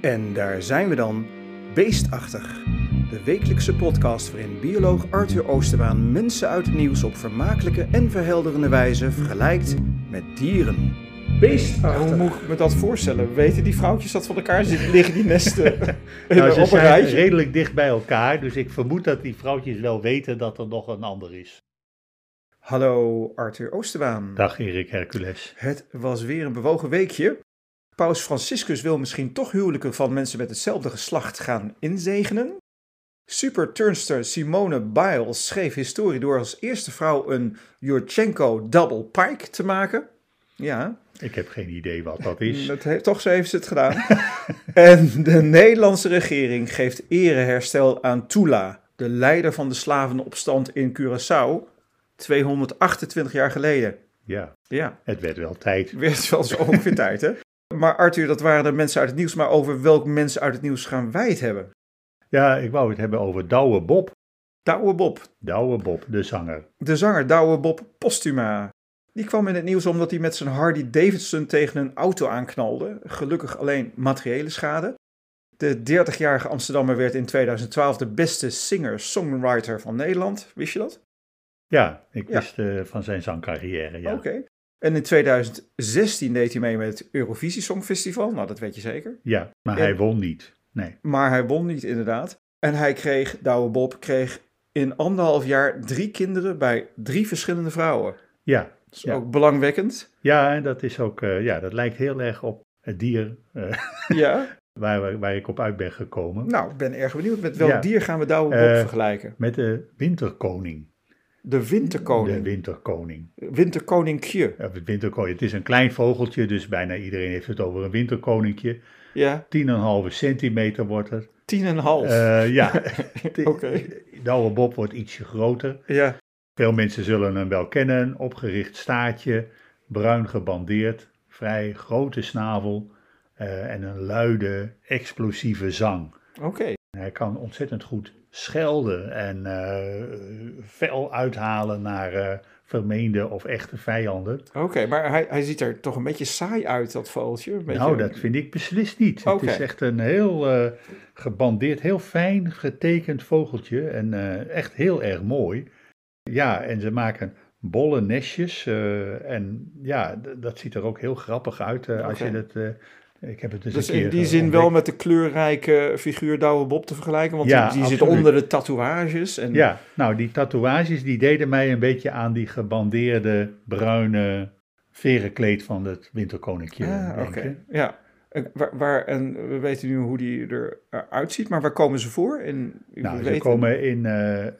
En daar zijn we dan, Beestachtig. De wekelijkse podcast waarin bioloog Arthur Oosterbaan mensen uit het nieuws op vermakelijke en verhelderende wijze vergelijkt met dieren. Beestachtig. Hoe moet ik me dat voorstellen? Weten die vrouwtjes dat van elkaar zitten? Liggen die nesten Nou, op ze een zijn rijtje? redelijk dicht bij elkaar, dus ik vermoed dat die vrouwtjes wel weten dat er nog een ander is. Hallo Arthur Oosterbaan. Dag Erik Hercules. Het was weer een bewogen weekje. Paus Franciscus wil misschien toch huwelijken van mensen met hetzelfde geslacht gaan inzegenen. Superturnster Simone Biles schreef historie door als eerste vrouw een Yurchenko double pike te maken. Ja, Ik heb geen idee wat dat is. dat heeft, toch zo heeft ze het gedaan. en de Nederlandse regering geeft ereherstel aan Tula, de leider van de slavenopstand in Curaçao, 228 jaar geleden. Ja, Ja, het werd wel tijd. werd wel zo ongeveer tijd, hè? Maar Arthur, dat waren de mensen uit het nieuws. Maar over welke mensen uit het nieuws gaan wij het hebben? Ja, ik wou het hebben over Douwe Bob. Douwe Bob, Douwe Bob, de zanger. de zanger Douwe Bob Postuma. Die kwam in het nieuws omdat hij met zijn Harley Davidson tegen een auto aanknalde. Gelukkig alleen materiële schade. De 30-jarige Amsterdammer werd in 2012 de beste singer-songwriter van Nederland. Wist je dat? Ja, ik Ja. wist eh, van zijn zangcarrière, ja. Oké. En in 2016 deed hij mee met het Eurovisie Songfestival. Nou, dat weet je zeker. Ja, maar hij won niet. Nee. Maar hij won niet inderdaad. En hij kreeg, Douwe Bob, kreeg in anderhalf jaar drie kinderen bij drie verschillende vrouwen. Ja, Dat is Ja. ook belangwekkend. ja en dat is ook, eh, ja, dat lijkt heel erg op het dier eh, Ja. waar, waar ik op uit ben gekomen. nou, ik ben erg benieuwd. Met welk Ja. dier gaan we Douwe Bob Eh, vergelijken? Met de winterkoning. De winterkoning. De winterkoning. Winterkoninkje. Of het winterkoning. Het is een klein vogeltje, dus bijna iedereen heeft het over een winterkoninkje. Ja, 10,5 centimeter wordt het. tien en een half. Eh, ja, Oké. Douwe Bob wordt ietsje groter. Ja, Veel mensen zullen hem wel kennen. Opgericht staartje, bruin gebandeerd, vrij grote snavel eh, en een luide, explosieve zang. oké. Hij kan ontzettend goed schelden en eh fel uithalen naar eh, vermeende of echte vijanden. Oké, maar hij, hij ziet er toch een beetje saai uit, dat vogeltje. Een beetje- Nou, dat vind ik beslist niet. Het is echt een heel eh, gebandeerd, heel fijn getekend vogeltje en echt heel erg mooi. Ja, en ze maken bolle nestjes en ja, dat ziet er ook heel grappig uit als je dat... eh, ik heb het Dus keer in die eh, zin wel met de kleurrijke figuur Douwe Bob te vergelijken. Want Ja, die, die zit onder de tatoeages. En, Ja, nou die tatoeages die deden mij een beetje aan die gebandeerde bruine verenkleed van het winterkoninkje Ah, oké. Ja. En, waar, waar, en we weten nu hoe die eruit ziet, maar waar komen ze voor? En, Nou, we ze weten- komen in eh, eh,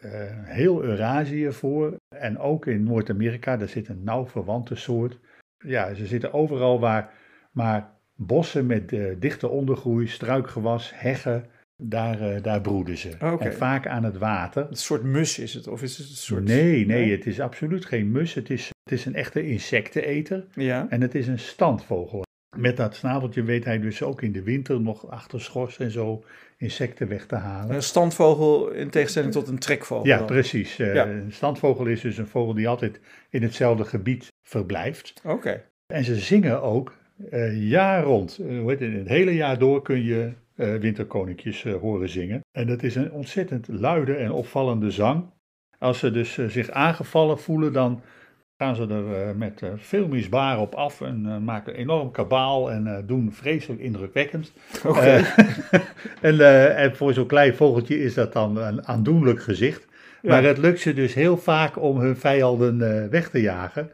heel Eurasië voor en ook in Noord-Amerika. Daar zit een nauw verwante soort. Ja, ze zitten overal waar maar bossen met eh, dichte ondergroei, struikgewas, heggen, daar, eh, daar broeden ze. En vaak aan het water. Een soort mus is het? Of is het een soort... Nee, nee, het is absoluut geen mus. Het is, het is een echte insecteneter Ja. en het is een standvogel. Met dat snaveltje weet hij dus ook in de winter nog achter schors en zo insecten weg te halen. Een standvogel in tegenstelling tot een trekvogel. Ja, dan. precies. Eh, Ja. Een standvogel is dus een vogel die altijd in hetzelfde gebied verblijft. Oké. En ze zingen ook eh, jaar rond. Eh, hoe heet het, het hele jaar door kun je eh, winterkoninkjes horen zingen. En dat is een ontzettend luide en opvallende zang. Als ze dus zich aangevallen voelen, dan gaan ze er met veel misbaar op af en maken enorm kabaal en doen vreselijk indrukwekkend. Eh, en, en voor zo'n klein vogeltje is dat dan een aandoenlijk gezicht. Ja. Maar het lukt ze dus heel vaak om hun vijanden weg te jagen.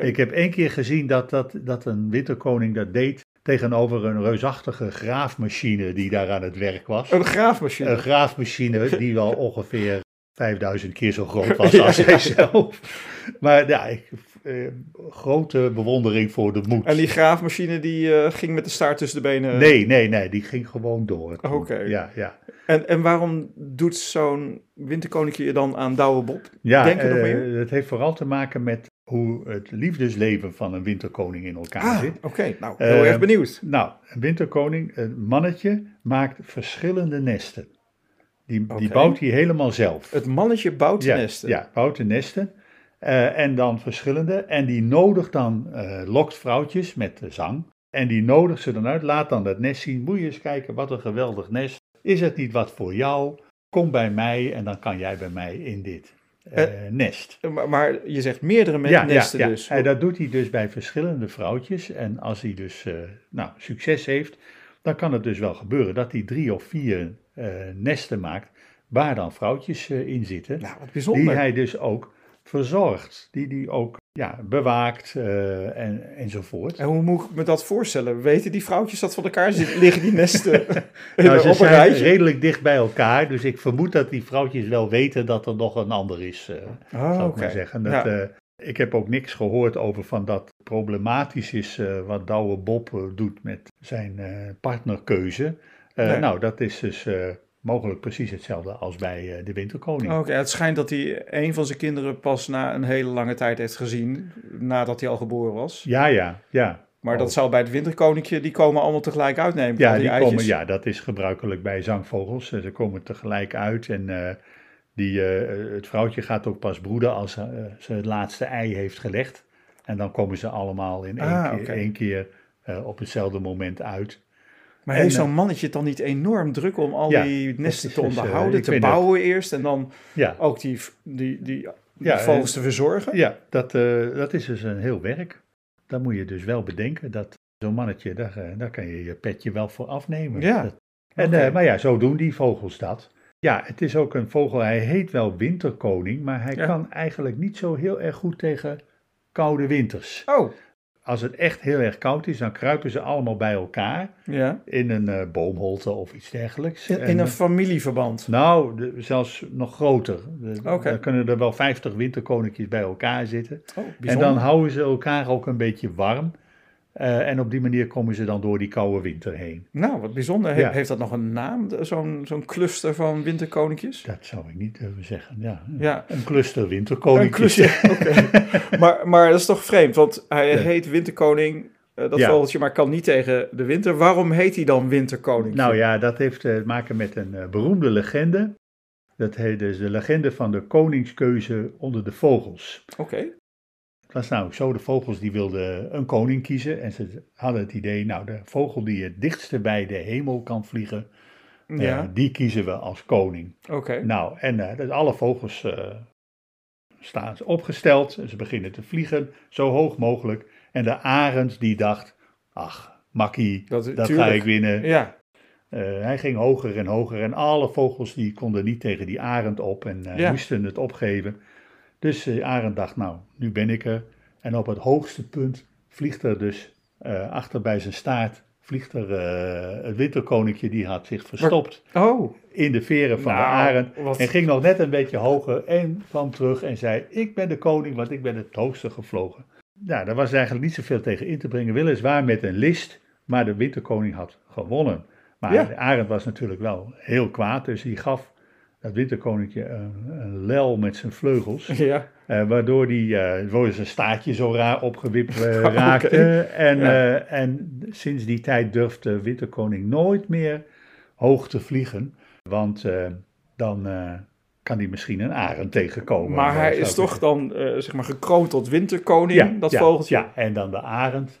Ik heb één keer gezien dat, dat, dat een winterkoning dat deed tegenover een reusachtige graafmachine die daar aan het werk was. Een graafmachine. Een graafmachine die wel ongeveer 5000 keer zo groot was als ja, hij ja. zelf. Maar ja, ik, eh, grote bewondering voor de moed. En die graafmachine die eh, ging met de staart tussen de benen. Nee, nee, nee, die ging gewoon door. Oké. Ja, ja. En, en waarom doet zo'n winterkoninkje je dan aan Douwe Bob? Ja, Denk er nog eh, meer? het heeft vooral te maken met hoe het liefdesleven van een winterkoning in elkaar Ah, zit. oké. Nou, heel Eh, erg benieuwd. Nou, een winterkoning, een mannetje, maakt verschillende nesten. Die, die bouwt hij helemaal zelf. Het mannetje bouwt ja, nesten. Ja, bouwt de nesten. Eh, en dan verschillende. En die nodigt dan, eh, lokt vrouwtjes met de zang. En die nodigt ze dan uit. Laat dan dat nest zien. Moet je eens kijken, wat een geweldig nest. Is het niet wat voor jou? Kom bij mij en dan kan jij bij mij in dit uh, nest. Maar, maar, je zegt meerdere ja, nesten ja, ja. dus. En dat doet hij dus bij verschillende vrouwtjes. En als hij dus uh, nou, succes heeft, dan kan het dus wel gebeuren dat hij drie of vier uh, nesten maakt waar dan vrouwtjes in zitten. Nou, wat bijzonder. Die hij dus ook verzorgt, die die ook ja, bewaakt uh, en, enzovoort. En hoe moet ik me dat voorstellen? Weten die vrouwtjes dat van elkaar zitten? Liggen die nesten nou, ze zijn redelijk dicht bij elkaar, dus ik vermoed dat die vrouwtjes wel weten dat er nog een ander is, uh, oh, zou ik maar zeggen. Dat, ja. uh, ik heb ook niks gehoord over van dat problematisch is wat Douwe Bob doet met zijn partnerkeuze. Nee. Nou, dat is dus mogelijk precies hetzelfde als bij uh, de winterkoning. Oké, het schijnt dat hij een van zijn kinderen pas na een hele lange tijd heeft gezien, nadat hij al geboren was. Ja, ja, ja. Maar dat zou bij het winterkoninkje, die komen allemaal tegelijk uitnemen. Ja, die, die komen, ja, dat is gebruikelijk bij zangvogels. Ze komen tegelijk uit en uh, die, uh, het vrouwtje gaat ook pas broeden als ze het laatste ei heeft gelegd. En dan komen ze allemaal in één ah, keer, okay. één keer op hetzelfde moment uit. Maar heeft zo'n mannetje dan niet enorm druk om al ja, die nesten te onderhouden, uh, te bouwen het. eerst en dan ja. ook die, die, die, die ja, vogels te verzorgen? Ja, dat, uh, dat is dus een heel werk. Dan moet je dus wel bedenken dat zo'n mannetje, daar, daar kan je je petje wel voor afnemen. Ja. Dat, en, okay. maar ja, zo doen die vogels dat. Ja, het is ook een vogel, hij heet wel winterkoning, maar hij kan eigenlijk niet zo heel erg goed tegen koude winters. Oh als het echt heel erg koud is, dan kruipen ze allemaal bij elkaar ja. in een uh, boomholte of iets dergelijks. In, in een familieverband? Nou, de, zelfs nog groter. Okay. Dan kunnen er wel 50 winterkoninkjes bij elkaar zitten. Oh, en dan houden ze elkaar ook een beetje warm. Uh, en op die manier komen ze dan door die koude winter heen. Nou, wat bijzonder. Ja. Heeft dat nog een naam, zo'n zo'n cluster van winterkoninkjes? Dat zou ik niet durven zeggen, ja. ja. Een cluster winterkoninkjes. Een cluster, okay. maar, maar dat is toch vreemd, want hij ja. heet winterkoning, uh, dat vogeltje, maar kan niet tegen de winter. Waarom heet hij dan winterkoning? Nou ja, dat heeft te maken met een beroemde legende. Dat heet dus de legende van de koningskeuze onder de vogels. Oké. Okay. Het was nou zo, de vogels die wilden een koning kiezen en ze hadden het idee, nou de vogel die het dichtste bij de hemel kan vliegen, ja. uh, die kiezen we als koning. Oké. Okay. Nou, en uh, dus alle vogels uh, staan opgesteld ze beginnen te vliegen, zo hoog mogelijk. En de arend die dacht, ach, makkie, dat, dat ga ik winnen. Ja. hij ging hoger en hoger en alle vogels die konden niet tegen die arend op en ja. moesten het opgeven. Dus uh, Arend dacht, nou, nu ben ik er. En op het hoogste punt vliegt er dus uh, achter bij zijn staart, vliegt er uh, het winterkoninkje, die had zich verstopt oh. in de veren van nou, de arend. Wat... En ging nog net een beetje hoger en kwam terug en zei, ik ben de koning, want ik ben het hoogste gevlogen. Nou, daar was eigenlijk niet zoveel tegen in te brengen, weliswaar met een list, maar de winterkoning had gewonnen. Maar ja. de arend was natuurlijk wel heel kwaad, dus die gaf dat winterkoninkje een, een lel met zijn vleugels. Ja. Uh, waardoor die, uh, zijn staartje zo raar opgewipt uh, raakte. okay. en, ja. en sinds die tijd durft de winterkoning nooit meer hoog te vliegen. Want dan kan hij misschien een arend tegenkomen. Maar hij is toch dan zeg maar gekroond tot winterkoning, ja, dat ja, vogeltje? Ja, en dan de arend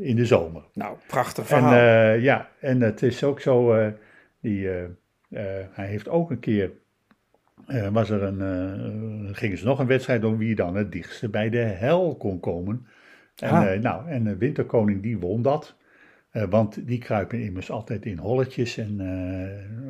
in de zomer. Nou, prachtig verhaal. En, ja, en het is ook zo, die... Uh, hij heeft ook een keer, uh, was er een, uh, gingen ze nog een wedstrijd om wie dan het dichtste bij de hel kon komen. En, ah. nou, en de winterkoning die won dat. want die kruipen immers altijd in holletjes en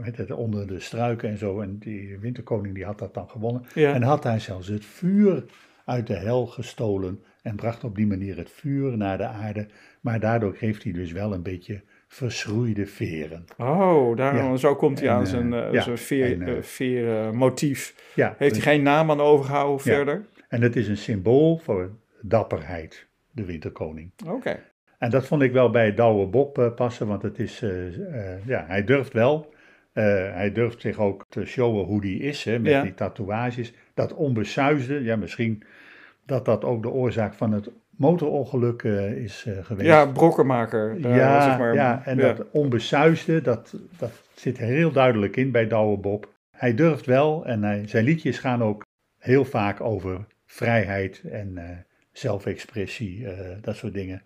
het, onder de struiken en zo. En die winterkoning die had dat dan gewonnen. Ja. En had hij zelfs het vuur uit de hel gestolen en bracht op die manier het vuur naar de aarde. Maar daardoor heeft hij dus wel een beetje verschroeide veren. Oh, daar, ja. zo komt hij en, aan zijn, uh, ja, zijn uh, veermotief. Ja, Heeft hij geen naam aan overgehouden verder? En het is een symbool voor dapperheid, de winterkoning. Oké. Okay. En dat vond ik wel bij Douwe Bob passen, want het is, ja, hij durft wel. hij durft zich ook te showen hoe die is, hè, met die tatoeages. Dat onbesuisde, ja, misschien dat dat ook de oorzaak van het motorongeluk uh, is uh, geweest. Ja, brokkenmaker. Ja, zeg maar. ja, en ja. dat onbesuisde, dat, dat zit er heel duidelijk in bij Douwe Bob. Hij durft wel en hij, zijn liedjes gaan ook heel vaak over vrijheid en zelfexpressie, dat soort dingen.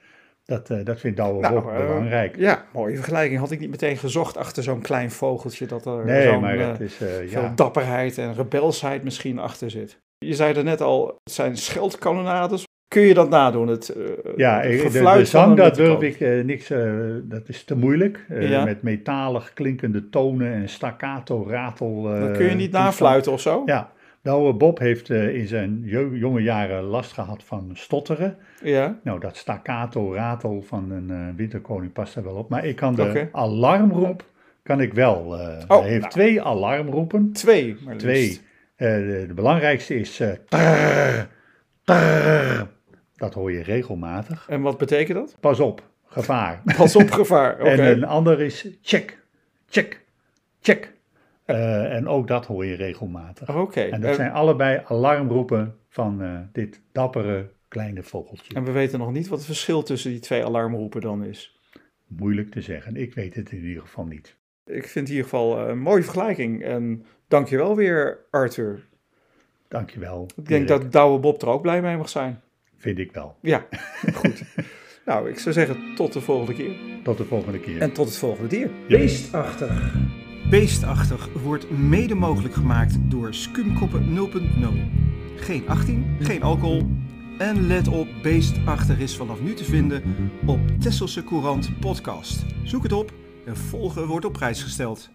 Dat, uh, dat vindt Douwe Nou, Bob eh, belangrijk. Ja, mooie vergelijking. Had ik niet meteen gezocht achter zo'n klein vogeltje dat er nee, zo'n maar eh, dat is, eh, veel ja, dapperheid en rebelsheid misschien achter zit. Je zei er net al, het zijn scheldkanonades. Kun je dat nadoen? Het, eh, ja het de, de zang, dat durf ik eh, niks, eh, dat is te moeilijk. Ja. Met metalig klinkende tonen en staccato, ratel. Dat kun je niet nafluiten of zo? Ja, Douwe Bob heeft in zijn jo- jonge jaren last gehad van stotteren. Ja. Nou, dat staccato, ratel van een winterkoning past er wel op. Maar ik kan de alarmroep, kan ik wel. Oh, hij heeft nou. twee alarmroepen. Twee, maar Twee. de, belangrijkste is trrr, trrr. Dat hoor je regelmatig. En wat betekent dat? Pas op, gevaar. Pas op gevaar. En een ander is check, check, check. Eh, en ook dat hoor je regelmatig. Oké. En dat En- zijn allebei alarmroepen van eh, dit dappere kleine vogeltje. En we weten nog niet wat het verschil tussen die twee alarmroepen dan is. Moeilijk te zeggen. Ik weet het in ieder geval niet. Ik vind in ieder geval eh, een mooie vergelijking. En dankjewel weer, Arthur. Dankjewel. Ik denk Dirk. dat Douwe Bob er ook blij mee mag zijn. Vind ik wel. Ja, goed. nou, ik zou zeggen tot de volgende keer. Tot de volgende keer. En tot het volgende dier. Beestachtig. Beestachtig wordt mede mogelijk gemaakt door Skumkoppen 0.0. Geen 18, geen alcohol. En let op, Beestachtig is vanaf nu te vinden op Tesselse Courant podcast. Zoek het op en volgen wordt op prijs gesteld.